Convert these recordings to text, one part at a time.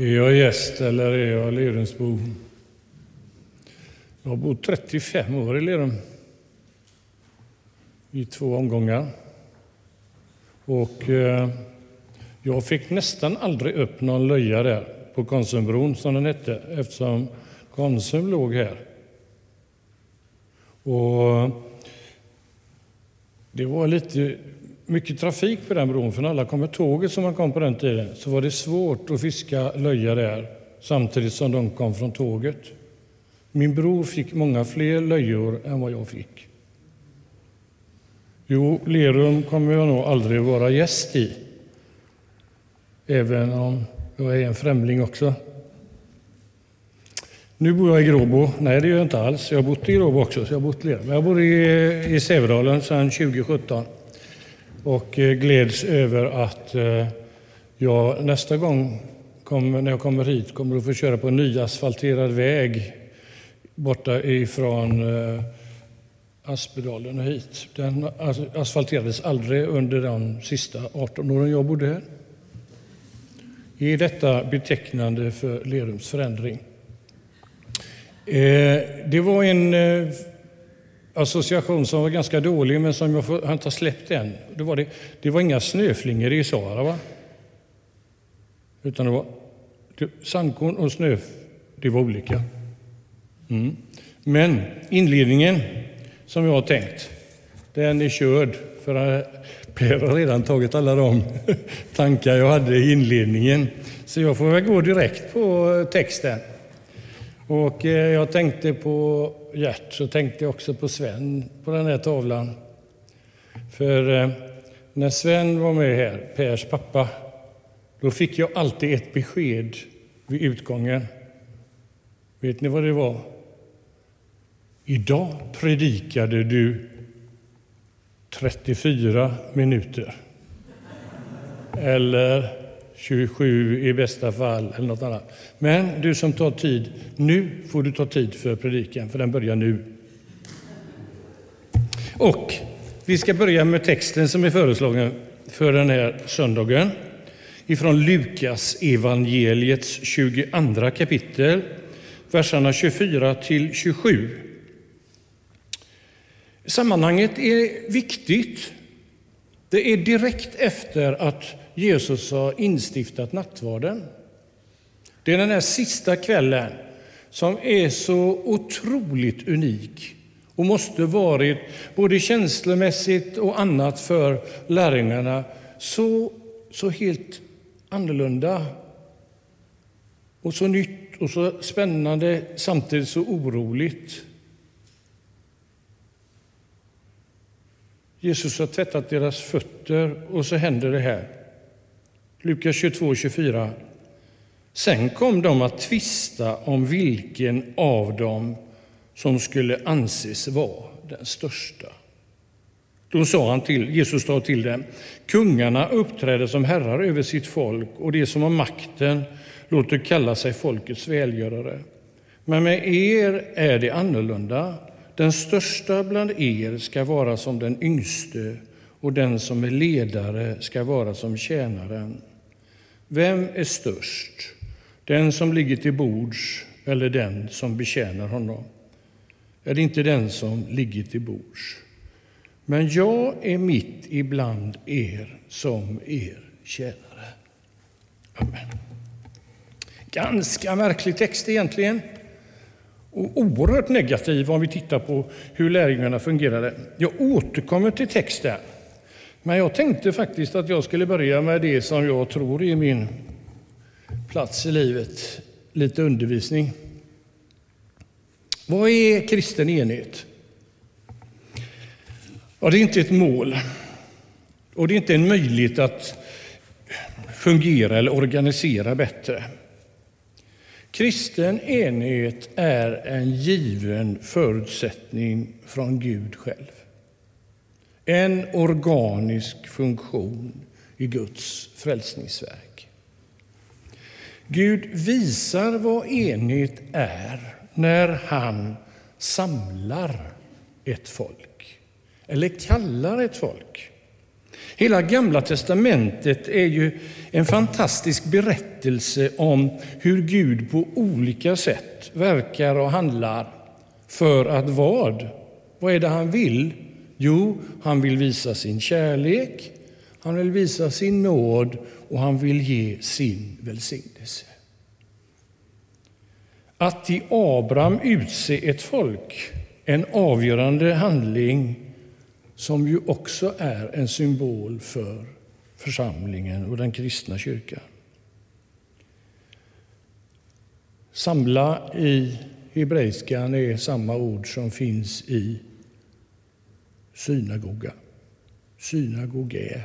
Är jag gäst eller är jag Lerumsbo? Jag har bott 35 år i Lerum. I två omgångar. Och eh, jag fick nästan aldrig upp någon löja där på Konsumbron som den hette eftersom Konsum låg här. Och eh, det var lite mycket trafik på den bron, för när alla kom med tåget som man kom på den tiden så var det svårt att fiska löja där samtidigt som de kom från tåget. Min bror fick många fler löjor än vad jag fick. Jo, Lerum kommer jag nog aldrig vara gäst i, även om jag är en främling också. Nu bor jag i Gråbo. Nej, det gör jag inte alls. Jag har bott i Gråbo också, så jag har bott i Lerum. Men Jag bor i, i Sävedalen sedan 2017 och eh, gläds över att eh, jag nästa gång när jag kommer hit kommer att få köra på en nyasfalterad väg borta ifrån eh, Aspedalen och hit. Den asfalterades aldrig under de sista 18 åren jag bodde här. Är detta betecknande för Lerums förändring? Det var en association som var ganska dålig, men som jag får, inte släppt än. Det var, det, det var inga snöflingor i Sahara, va? Utan det var det, sandkorn och snö, det var olika. Mm. Men inledningen, som jag har tänkt, den är körd. För Per har redan tagit alla de tankar jag hade i inledningen. Så jag får väl gå direkt på texten. Och eh, jag tänkte på Gert, så tänkte jag också på Sven på den här tavlan. För eh, när Sven var med här, Pers pappa, då fick jag alltid ett besked vid utgången. Vet ni vad det var? Idag predikade du 34 minuter. Eller 27 i bästa fall, eller något annat. Men du som tar tid, nu får du ta tid för predikan, för den börjar nu. Och vi ska börja med texten som är föreslagen för den här söndagen ifrån Lukas evangeliets 22 kapitel, verserna 24 till 27. Sammanhanget är viktigt. Det är direkt efter att Jesus har instiftat nattvarden. Det är den här sista kvällen som är så otroligt unik och måste varit, både känslomässigt och annat för lärjungarna, så, så helt annorlunda och så nytt och så spännande, samtidigt så oroligt. Jesus har tvättat deras fötter och så händer det här. Lukas 22 24. Sen kom de att tvista om vilken av dem som skulle anses vara den största. Då sa han till, Jesus sa till dem, kungarna uppträder som herrar över sitt folk och de som har makten låter kalla sig folkets välgörare. Men med er är det annorlunda. Den största bland er ska vara som den yngste och den som är ledare ska vara som tjänaren. Vem är störst? Den som ligger till bords eller den som betjänar honom? Är det inte den som ligger till bords? Men jag är mitt ibland er som er tjänare. Amen. Ganska märklig text egentligen. Och oerhört negativ om vi tittar på hur lärjungarna fungerade. Jag återkommer till texten. Men jag tänkte faktiskt att jag skulle börja med det som jag tror är min plats i livet, lite undervisning. Vad är kristen enhet? Ja, det är inte ett mål och det är inte en möjlighet att fungera eller organisera bättre. Kristen enhet är en given förutsättning från Gud själv. En organisk funktion i Guds frälsningsverk. Gud visar vad enhet är när han samlar ett folk eller kallar ett folk. Hela Gamla testamentet är ju en fantastisk berättelse om hur Gud på olika sätt verkar och handlar för att vad? Vad är det han vill? Jo, han vill visa sin kärlek, han vill visa sin nåd och han vill ge sin välsignelse. Att i Abraham utse ett folk, en avgörande handling som ju också är en symbol för församlingen och den kristna kyrkan. Samla i hebreiskan är samma ord som finns i synagoga. Synagoge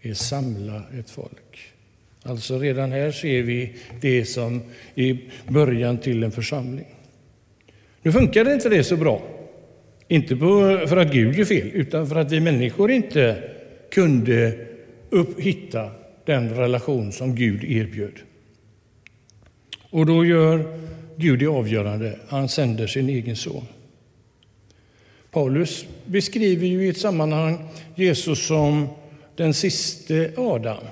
är samla ett folk. Alltså redan här ser vi det som är början till en församling. Nu funkar inte det så bra. Inte för att Gud är fel, utan för att vi människor inte kunde upp, hitta den relation som Gud erbjöd. Och då gör Gud det avgörande. Han sänder sin egen son. Paulus beskriver ju i ett sammanhang Jesus som den siste Adam.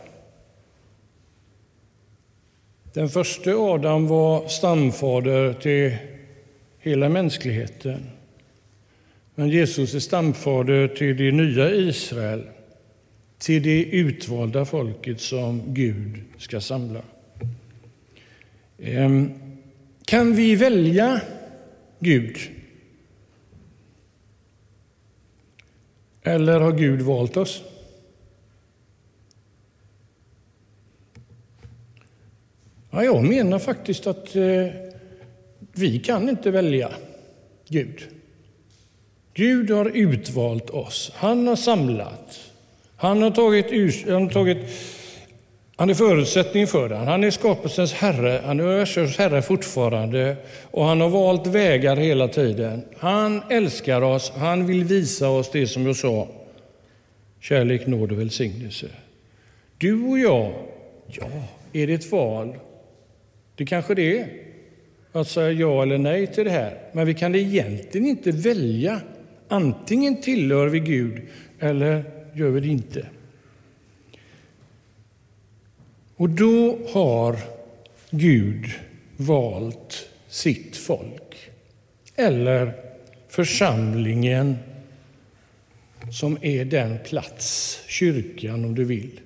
Den första Adam var stamfader till hela mänskligheten. Men Jesus är stamfader till det nya Israel, till det utvalda folket som Gud ska samla. Ehm, kan vi välja Gud? Eller har Gud valt oss? Ja, jag menar faktiskt att eh, vi kan inte välja Gud. Gud har utvalt oss. Han har samlat. Han har tagit, han har tagit han är förutsättningen för det. Han är skapelsens herre, han är universums herre fortfarande och han har valt vägar hela tiden. Han älskar oss, han vill visa oss det som jag sa, kärlek, nåd och välsignelse. Du och jag, ja, är det ett val? Det kanske det är, att säga ja eller nej till det här. Men vi kan egentligen inte välja. Antingen tillhör vi Gud eller gör vi det inte. Och då har Gud valt sitt folk, eller församlingen som är den plats, kyrkan om du vill,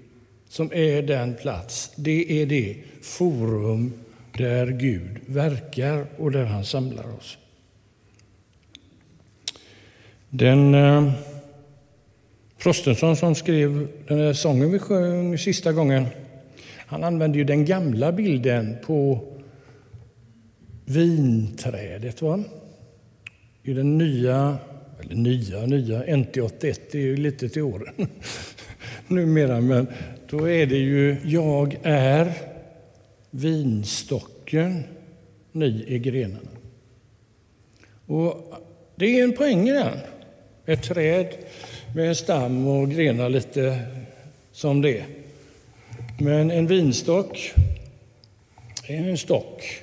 som är den plats, det är det forum där Gud verkar och där han samlar oss. Den eh, Frostenson som skrev den där sången vi sjöng sista gången han använder ju den gamla bilden på vinträdet. Va? I den nya, eller nya, nya, NT81, det är ju lite till åren numera, men då är det ju jag är vinstocken, ni är grenarna. Och det är en poäng i den. Ett träd med en stam och grenar lite som det. är. Men en vinstock är en stock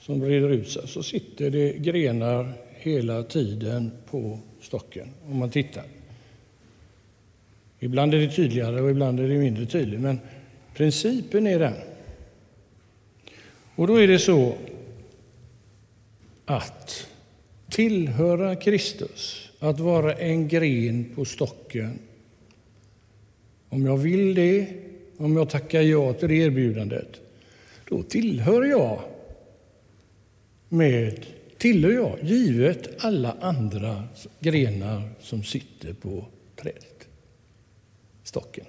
som breder ut sig. Så sitter det grenar hela tiden på stocken om man tittar. Ibland är det tydligare och ibland är det mindre tydligt, men principen är den. Och då är det så att tillhöra Kristus, att vara en gren på stocken om jag vill det, om jag tackar ja till det erbjudandet, då tillhör jag med, tillhör jag givet alla andra grenar som sitter på trädet, stocken.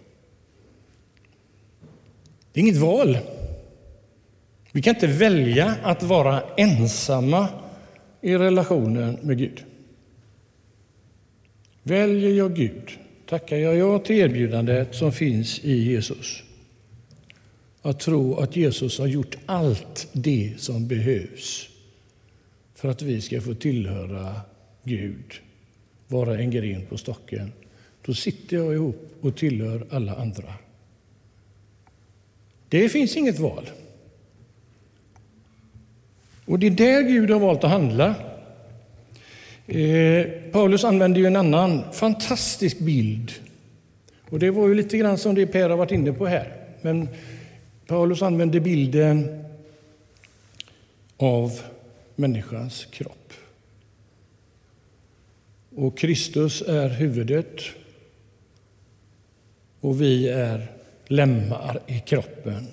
Det är inget val. Vi kan inte välja att vara ensamma i relationen med Gud. Väljer jag Gud tackar jag ja till erbjudandet som finns i Jesus. Att tro att Jesus har gjort allt det som behövs för att vi ska få tillhöra Gud, vara en gren på stocken. Då sitter jag ihop och tillhör alla andra. Det finns inget val. Och det är där Gud har valt att handla. Eh, Paulus använder ju en annan fantastisk bild Och Det var ju lite grann som det Per har varit inne på här. Men Paulus använde bilden av människans kropp. Och Kristus är huvudet och vi är lemmar i kroppen.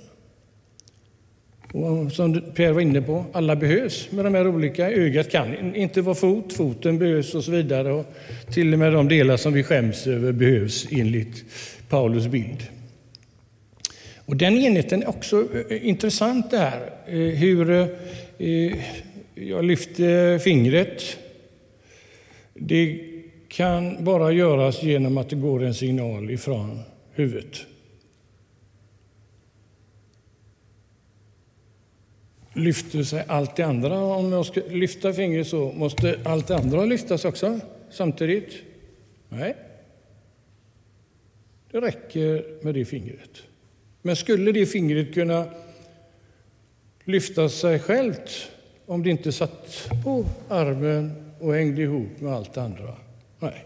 Och som Per var inne på, alla behövs med de här olika. Ögat kan inte vara fot, foten behövs och så vidare. Och till och med de delar som vi skäms över behövs enligt Paulus bild. Och den enheten är också eh, intressant där. Eh, hur eh, jag lyfter fingret. Det kan bara göras genom att det går en signal ifrån huvudet. Lyfter sig allt det andra? Om jag ska lyfta fingret så, måste allt det andra lyftas också samtidigt? Nej. Det räcker med det fingret. Men skulle det fingret kunna lyfta sig självt om det inte satt på armen och hängde ihop med allt det andra? Nej.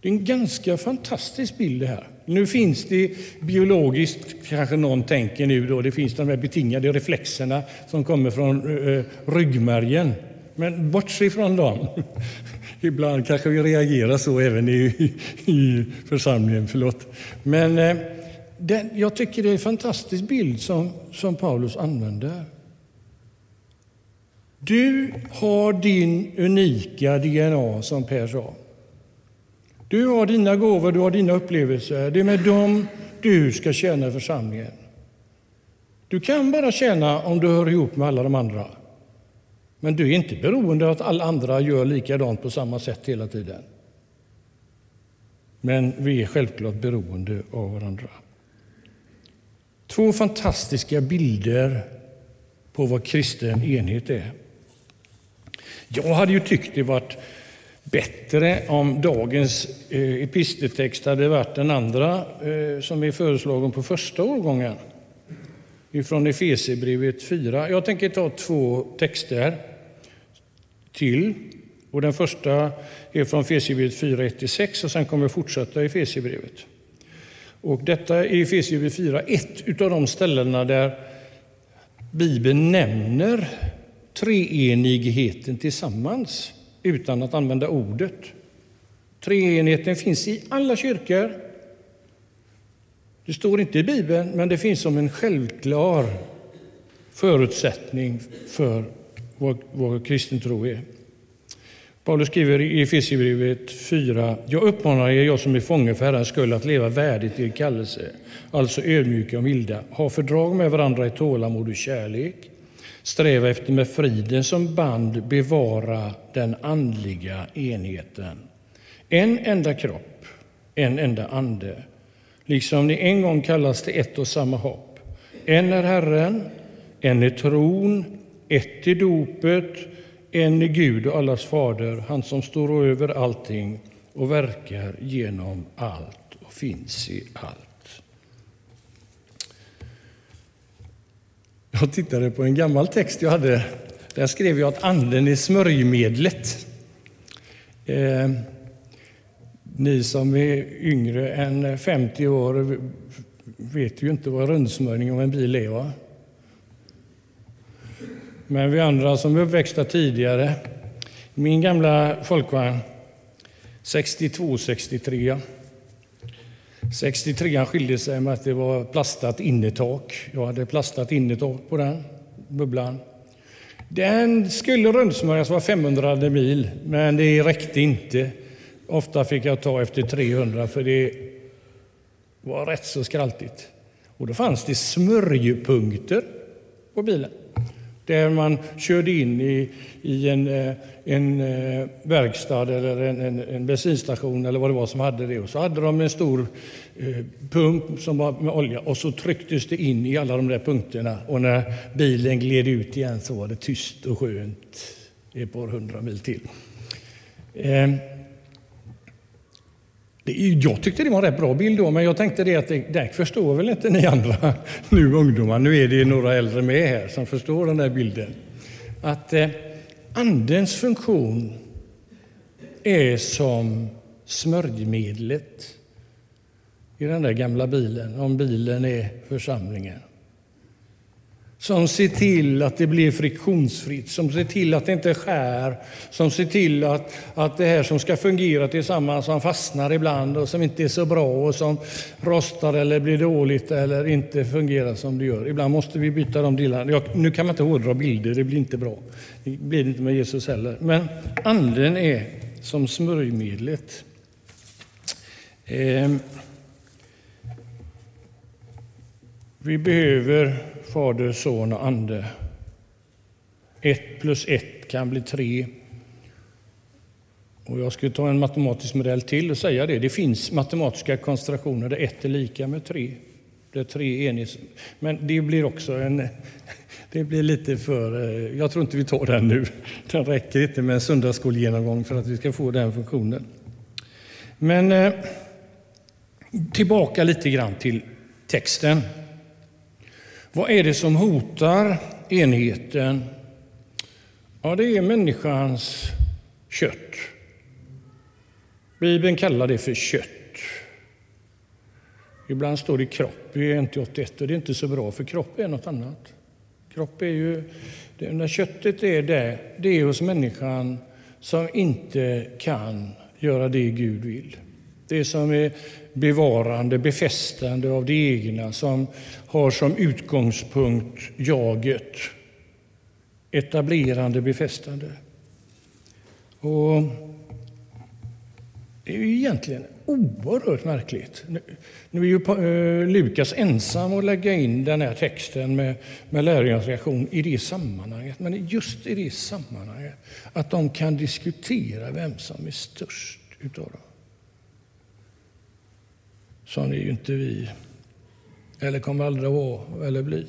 Det är en ganska fantastisk bild det här. Nu finns det biologiskt, kanske någon tänker nu då, det finns de här betingade reflexerna som kommer från eh, eh, ryggmärgen. Men bortse från dem. Ibland kanske vi reagerar så även i, i församlingen, förlåt. Men eh, den, jag tycker det är en fantastisk bild som, som Paulus använder. Du har din unika DNA, som Per sa. Du har dina gåvor, du har dina upplevelser. Det är med dem du ska tjäna församlingen. Du kan bara tjäna om du hör ihop med alla de andra. Men du är inte beroende av att alla andra gör likadant på samma sätt hela tiden. Men vi är självklart beroende av varandra. Två fantastiska bilder på vad kristen enhet är. Jag hade ju tyckt det varit bättre om dagens eh, episteltext hade varit den andra eh, som är föreslagen på första årgången ifrån Efesierbrevet 4. Jag tänker ta två texter till. Och den första är från Efesierbrevet 4, 1-6 och sen kommer jag fortsätta i Efesierbrevet. Och detta är Efesierbrevet 4, ett av de ställena där Bibeln nämner treenigheten tillsammans utan att använda ordet. Treenigheten finns i alla kyrkor. Det står inte i Bibeln, men det finns som en självklar förutsättning för vad, vad kristen tro är. Paulus skriver i Efesierbrevet 4. Jag uppmanar er, jag som är fånge för Herrens skull, att leva värdigt er kallelse, alltså ödmjuka och milda. Ha fördrag med varandra i tålamod och kärlek. Sträva efter med friden som band bevara den andliga enheten. En enda kropp, en enda ande. Liksom ni en gång kallas till ett och samma hopp. En är Herren, en är tron, ett är dopet, en är Gud och allas fader, han som står över allting och verkar genom allt och finns i allt. Jag tittade på en gammal text jag hade. Där skrev jag att anden är smörjmedlet. Eh, ni som är yngre än 50 år vet ju inte vad rundsmörjning av en bil är. Va? Men vi andra som är uppväxta tidigare, min gamla folkvagn 62-63 63 skilde sig med att det var plastat innertak. Jag hade plastat innertak på den bubblan. Den skulle rundsmörjas var 500 mil, men det räckte inte. Ofta fick jag ta efter 300 för det var rätt så skraltigt. Och då fanns det smörjpunkter på bilen där man körde in i, i en, eh, en eh, verkstad eller en, en, en bensinstation eller vad det var som hade det. Och så hade de en stor eh, pump som var med olja och så trycktes det in i alla de där punkterna. Och när bilen gled ut igen så var det tyst och skönt ett par hundra mil till. Ehm, det, jag tyckte det var en rätt bra bild då, men jag tänkte det att det, det förstår väl inte ni andra nu ungdomar. Nu är det några äldre med här som förstår den där bilden. Att eh, andens funktion är som smörjmedlet i den där gamla bilen, om bilen är församlingen. Som ser till att det blir friktionsfritt, som ser till att det inte skär, som ser till att, att det här som ska fungera tillsammans, som fastnar ibland och som inte är så bra och som rostar eller blir dåligt eller inte fungerar som det gör. Ibland måste vi byta de delarna. nu kan man inte hårdra bilder, det blir inte bra. Det blir inte med Jesus heller. Men anden är som smörjmedlet. Eh, vi behöver Fader, Son och Ande. Ett plus ett kan bli tre. Och jag skulle ta en matematisk modell till och säga det. Det finns matematiska konstellationer där ett är lika med tre. Där tre är. Men det blir också en... Det blir lite för... Eh, jag tror inte vi tar den nu. Den räcker inte med en söndagsskolgenomgång för att vi ska få den funktionen. Men eh, tillbaka lite grann till texten. Vad är det som hotar enheten? Ja, det är människans kött. Bibeln kallar det för kött. Ibland står det kropp i NT81, och det är inte så bra för kropp är något annat. Kropp är ju, när köttet är där, det är hos människan som inte kan göra det Gud vill. Det som är bevarande, befästande av det egna, som har som utgångspunkt jaget. Etablerande, befästande. Och det är ju egentligen oerhört märkligt. Nu är ju eh, Lukas ensam att lägga in den här texten med, med lärjungarnas reaktion i det sammanhanget. Men just i det sammanhanget, att de kan diskutera vem som är störst utav dem. Sån är ju inte vi, eller kommer aldrig att vara eller bli.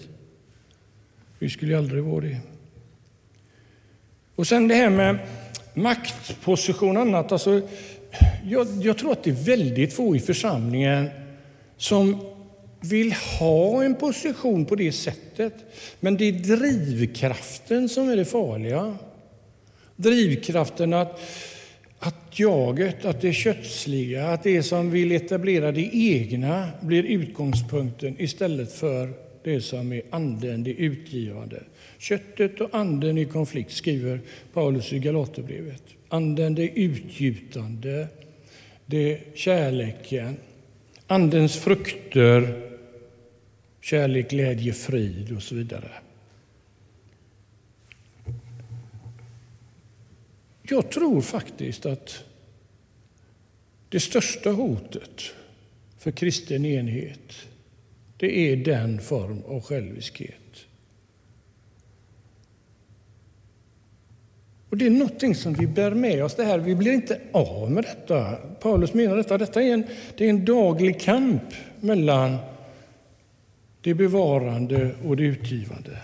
Vi skulle ju aldrig vara det. Och sen det här med maktposition och annat. Alltså, jag, jag, tror att det är väldigt få i församlingen som vill ha en position på det sättet. Men det är drivkraften som är det farliga. Drivkraften att jaget, att det kötsliga, att det som vill etablera det egna blir utgångspunkten istället för det som är anden, det utgivande. Köttet och anden i konflikt, skriver Paulus i Galaterbrevet. Anden, det utgjutande, det kärleken. Andens frukter, kärlek, glädje, frid och så vidare. Jag tror faktiskt att det största hotet för kristen enhet det är den form av själviskhet. Och Det är någonting som vi bär med oss. Det här. Vi blir inte av med detta. Paulus menar detta. Detta är en, det är en daglig kamp mellan det bevarande och det utgivande.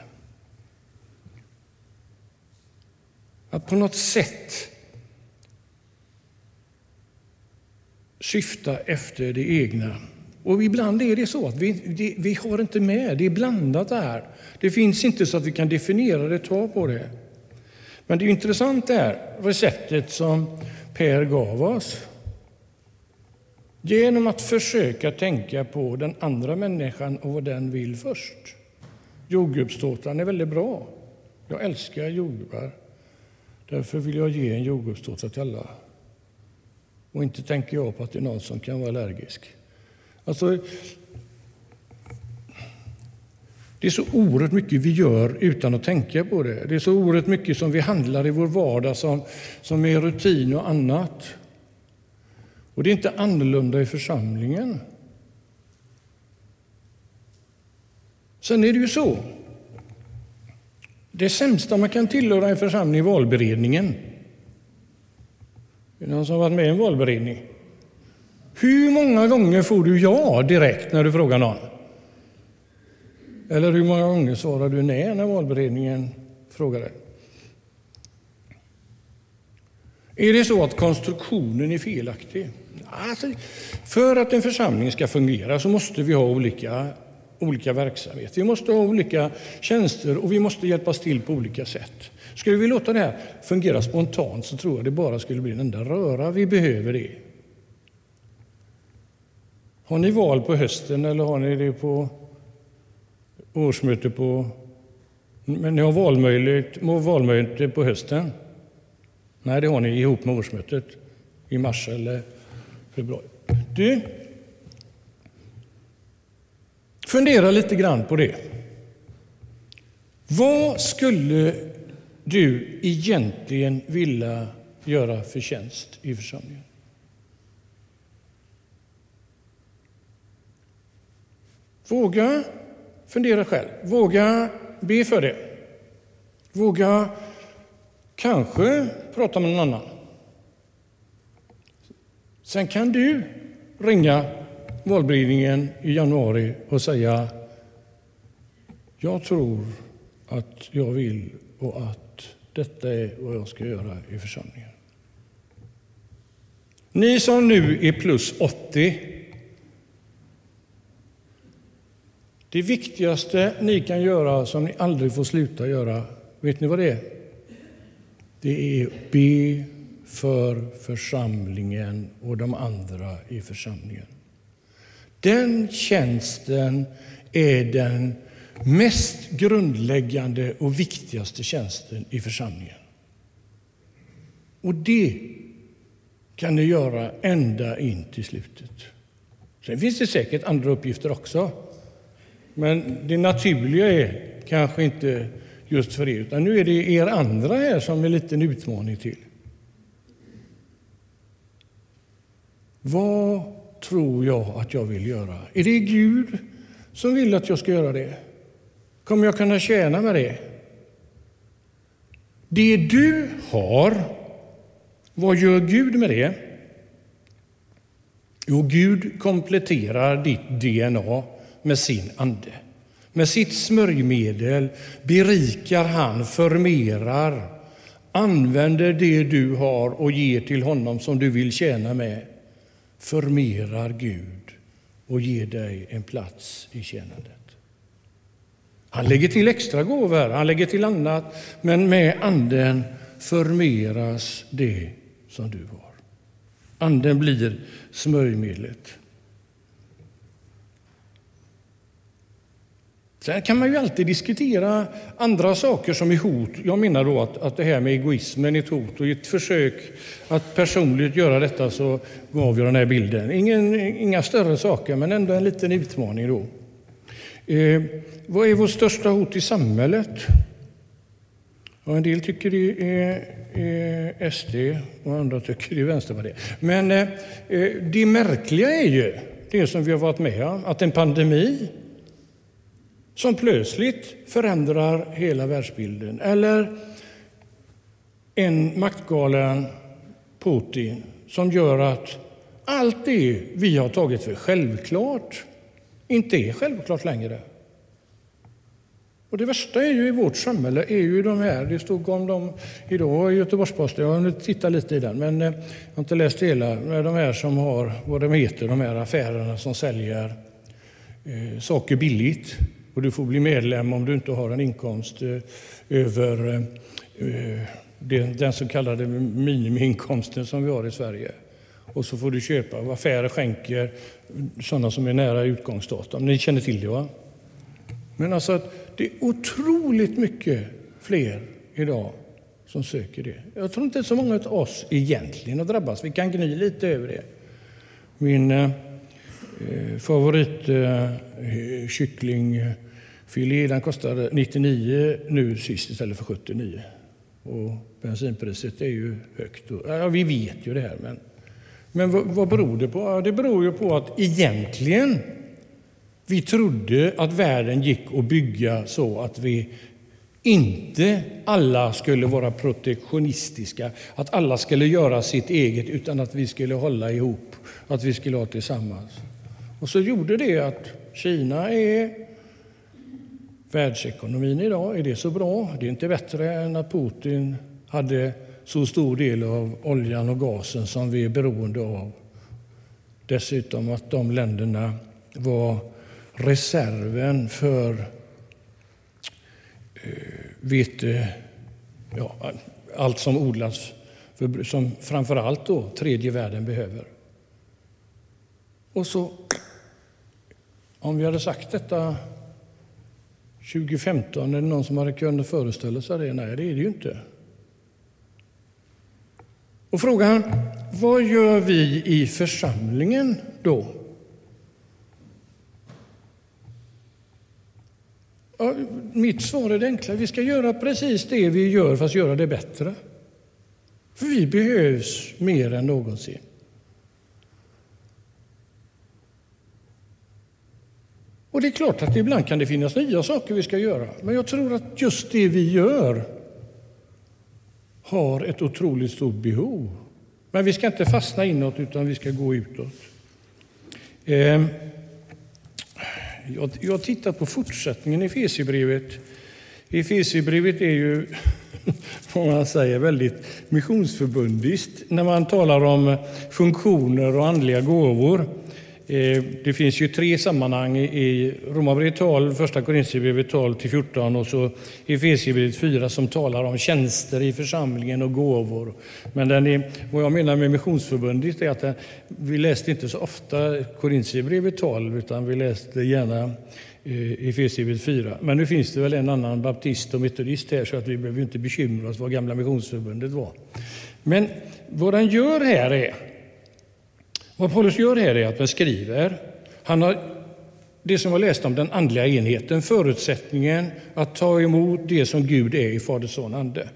Att på något sätt syfta efter det egna. Och ibland är det så att vi, det, vi har inte med, det är blandat där. Det finns inte så att vi kan definiera det, ta på det. Men det är intressant det här receptet som Per gav oss. Genom att försöka tänka på den andra människan och vad den vill först. Jordgubbstårtan är väldigt bra. Jag älskar jordgubbar. Därför vill jag ge en jordgubbstårta till alla. Och inte tänker jag på att det är någon som kan vara allergisk. Alltså, det är så oerhört mycket vi gör utan att tänka på det. Det är så oerhört mycket som vi handlar i vår vardag som, som är rutin och annat. Och det är inte annorlunda i församlingen. Sen är det ju så det sämsta man kan tillhöra en församling är valberedningen. Är det någon som har varit med i en valberedning? Hur många gånger får du ja direkt när du frågar någon? Eller hur många gånger svarar du nej när valberedningen frågar dig? Är det så att konstruktionen är felaktig? Alltså, för att en församling ska fungera så måste vi ha olika olika verksamheter. Vi måste ha olika tjänster och vi måste hjälpas till på olika sätt. Skulle vi låta det här fungera spontant så tror jag det bara skulle bli en enda röra. Vi behöver det. Har ni val på hösten eller har ni det på årsmöte på... Men ni har valmöjlighet, valmöte på hösten? Nej, det har ni ihop med årsmötet i mars eller februari. Du, fundera lite grann på det. Vad skulle du egentligen vilja göra för tjänst i församlingen? Våga fundera själv. Våga be för det. Våga kanske prata med någon annan. Sen kan du ringa valberedningen i januari och säga jag tror att jag vill och att detta är vad jag ska göra i församlingen. Ni som nu är plus 80 Det viktigaste ni kan göra som ni aldrig får sluta göra, vet ni vad det är? Det är att be för församlingen och de andra i församlingen. Den tjänsten är den mest grundläggande och viktigaste tjänsten i församlingen. Och det kan ni göra ända in till slutet. Sen finns det säkert andra uppgifter också. Men det naturliga är kanske inte just för er, utan nu är det er andra här som är en liten utmaning till. Vad tror jag att jag vill göra? Är det Gud som vill att jag ska göra det? Kommer jag kunna tjäna med det? Det du har, vad gör Gud med det? Jo, Gud kompletterar ditt DNA med sin ande. Med sitt smörjmedel berikar han, förmerar, använder det du har och ger till honom som du vill tjäna med. Förmerar Gud och ger dig en plats i tjänandet. Han lägger till extra gåvor, han lägger till annat, men med anden förmeras det som du har. Anden blir smörjmedlet. Sen kan man ju alltid diskutera andra saker som är hot. Jag menar då att, att det här med egoismen är ett hot och i ett försök att personligt göra detta så gav jag den här bilden. Ingen, inga större saker, men ändå en liten utmaning då. Eh, vad är vårt största hot i samhället? Ja, en del tycker det är, är SD och andra tycker det är Vänsterpartiet. Men eh, eh, det märkliga är ju det som vi har varit med om, att en pandemi som plötsligt förändrar hela världsbilden. Eller en maktgalen Putin som gör att allt det vi har tagit för självklart inte är självklart längre. Och det värsta är ju i vårt samhälle är ju de här, det stod om dem idag i Göteborgs-Posten, jag har tittat lite i den, men eh, jag har inte läst hela, med de här som har, vad de heter, de här affärerna som säljer eh, saker billigt. Och du får bli medlem om du inte har en inkomst eh, över eh, den så kallade minimiinkomsten som vi har i Sverige. Och så får du köpa. vad Affärer skänker sådana som är nära utgångsdatum. Ni känner till det va? Men alltså att det är otroligt mycket fler idag som söker det. Jag tror inte så många av oss egentligen har drabbats. Vi kan gny lite över det. Min eh, favoritkyckling eh, eh Filé den kostade 99 nu sist istället för 79. Och bensinpriset är ju högt. och Ja, vi vet ju det här. Men, men vad, vad beror det på? Ja, det beror ju på att egentligen vi trodde att världen gick att bygga så att vi inte alla skulle vara protektionistiska, att alla skulle göra sitt eget utan att vi skulle hålla ihop, att vi skulle ha tillsammans. Och så gjorde det att Kina är världsekonomin idag. Är det så bra? Det är inte bättre än att Putin hade så stor del av oljan och gasen som vi är beroende av. Dessutom att de länderna var reserven för eh, vete, ja, allt som odlas, för, som framför allt då tredje världen behöver. Och så Om vi hade sagt detta 2015, är det någon som hade kunnat föreställa sig det? Nej, det är det ju inte. Och frågan, vad gör vi i församlingen då? Ja, mitt svar är det enkla. Vi ska göra precis det vi gör, fast göra det bättre. För vi behövs mer än någonsin. Och det är klart att ibland kan det finnas nya saker vi ska göra. Men jag tror att just det vi gör har ett otroligt stort behov. Men vi ska inte fastna inåt, utan vi ska gå utåt. Ehm, jag har tittat på fortsättningen i Efesierbrevet. Efesierbrevet är ju, vad man säger, väldigt missionsförbundiskt när man talar om funktioner och andliga gåvor. Eh, det finns ju tre sammanhang i Romarbrevet 12, Första Korintierbrevet 12 till 14 och så Efesierbrevet 4 som talar om tjänster i församlingen och gåvor. Men den är, vad jag menar med missionsförbundet är att den, vi läste inte så ofta Korintierbrevet 12 utan vi läste gärna eh, Efesierbrevet 4. Men nu finns det väl en annan baptist och metodist här så att vi behöver inte bekymra oss vad gamla missionsförbundet var. Men vad den gör här är vad Paulus gör här är att beskriver, han har det som var läst om den andliga enheten, förutsättningen att ta emot det som Gud är i Fader, Son, Ande.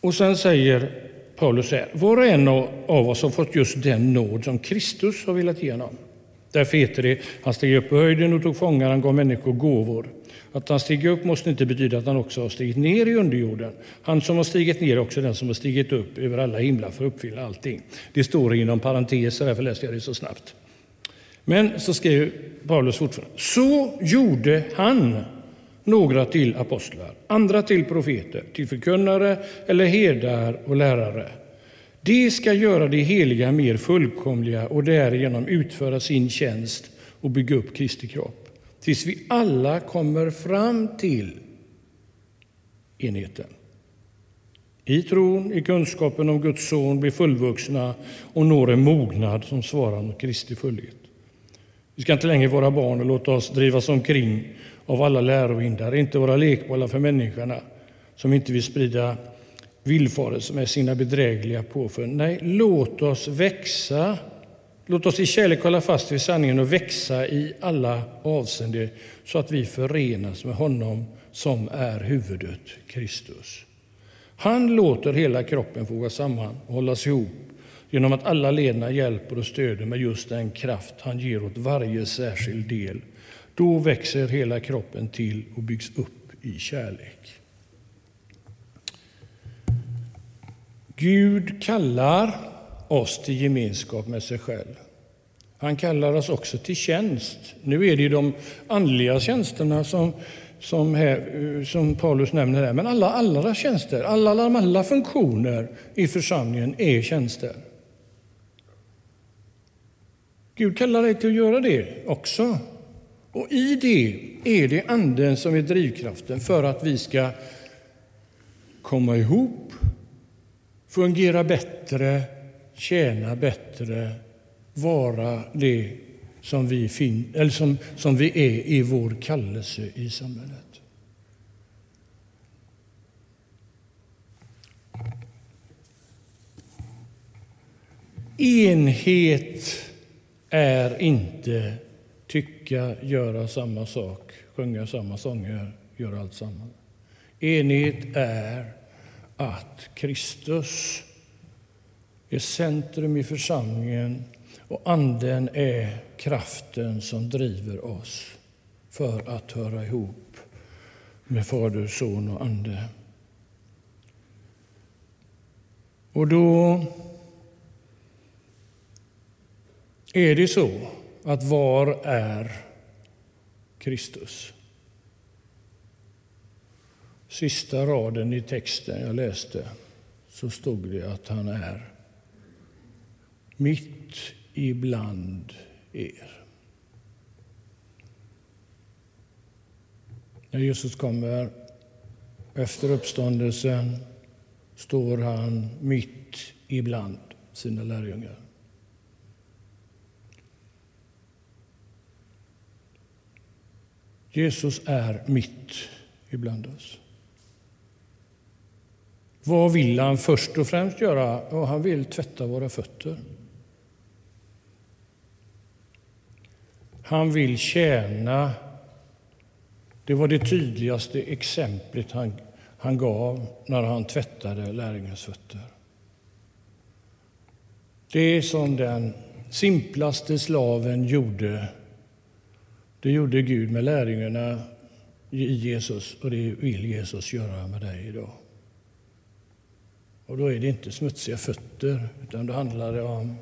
Och sen säger Paulus här, var och en av oss har fått just den nåd som Kristus har velat ge honom. Därför heter det, han steg upp på höjden och tog fångar, han gav människor gåvor. Att han steg upp måste inte betyda att han också har stigit ner i underjorden. Han som har stigit ner är också den som har stigit upp över alla himlar för att uppfylla allting. Det står inom parenteser, därför läste jag det så snabbt. Men så skriver Paulus fortfarande. Så gjorde han några till apostlar, andra till profeter, till förkunnare eller herdar och lärare. De ska göra det heliga mer fullkomliga och därigenom utföra sin tjänst och bygga upp Kristi kropp tills vi alla kommer fram till enheten. I tron, i kunskapen om Guds son blir fullvuxna och når en mognad som svarar mot Kristi fullhet. Vi ska inte längre vara barn och låta oss drivas omkring av alla lärovindar, inte vara lekbollar för människorna som inte vill sprida villfarelse med sina bedrägliga påfund. Nej, låt oss växa Låt oss i kärlek hålla fast vid sanningen och växa i alla avseenden så att vi förenas med honom som är huvudet, Kristus. Han låter hela kroppen fogas samman och hållas ihop genom att alla lederna hjälper och stöder med just den kraft han ger åt varje särskild del. Då växer hela kroppen till och byggs upp i kärlek. Gud kallar oss till gemenskap med sig själv. Han kallar oss också till tjänst. Nu är det ju de andliga tjänsterna som, som, här, eh, som Paulus nämner här, men alla andra tjänster, alla, alla, alla funktioner i församlingen är tjänster. Gud kallar dig till att göra det också. Och i det är det Anden som är drivkraften för att vi ska komma ihop, fungera bättre, tjäna bättre, vara det som vi, fin, eller som, som vi är i vår kallelse i samhället. Enhet är inte tycka, göra samma sak, sjunga samma sånger, göra allt samma. Enhet är att Kristus är centrum i församlingen och Anden är kraften som driver oss för att höra ihop med Fader, Son och Ande. Och då är det så att var är Kristus? Sista raden i texten jag läste så stod det att han är mitt ibland er. När Jesus kommer efter uppståndelsen står han mitt ibland sina lärjungar. Jesus är mitt ibland oss. Vad vill han först och främst göra? Ja, han vill tvätta våra fötter. Han vill tjäna. Det var det tydligaste exemplet han, han gav när han tvättade lärjungens fötter. Det som den simplaste slaven gjorde, det gjorde Gud med lärjungarna i Jesus och det vill Jesus göra med dig idag. Och då är det inte smutsiga fötter, utan då handlar det om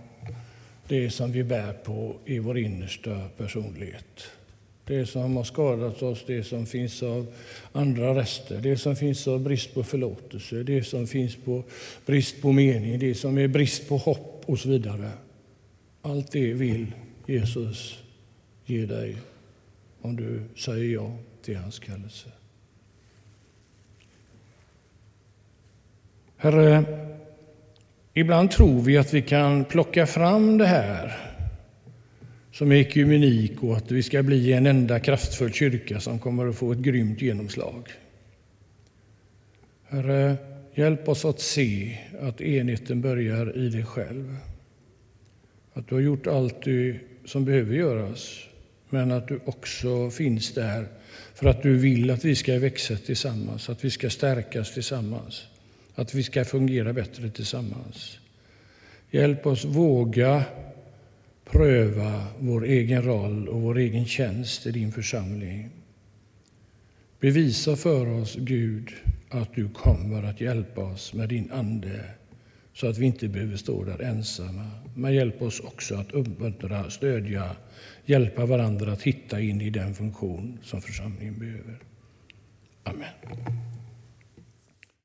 det som vi bär på i vår innersta personlighet. Det som har skadat oss, det som finns av andra rester, det som finns av brist på förlåtelse, det som finns på brist på mening, det som är brist på hopp och så vidare. Allt det vill Jesus ge dig om du säger ja till hans kallelse. Herre, ibland tror vi att vi kan plocka fram det här som är ekumenik och att vi ska bli en enda kraftfull kyrka som kommer att få ett grymt genomslag. Herre, hjälp oss att se att enheten börjar i dig själv. Att du har gjort allt du som behöver göras, men att du också finns där för att du vill att vi ska växa tillsammans, att vi ska stärkas tillsammans att vi ska fungera bättre tillsammans. Hjälp oss våga pröva vår egen roll och vår egen tjänst i din församling. Bevisa för oss, Gud, att du kommer att hjälpa oss med din Ande så att vi inte behöver stå där ensamma. Men hjälp oss också att uppmuntra, stödja, hjälpa varandra att hitta in i den funktion som församlingen behöver. Amen.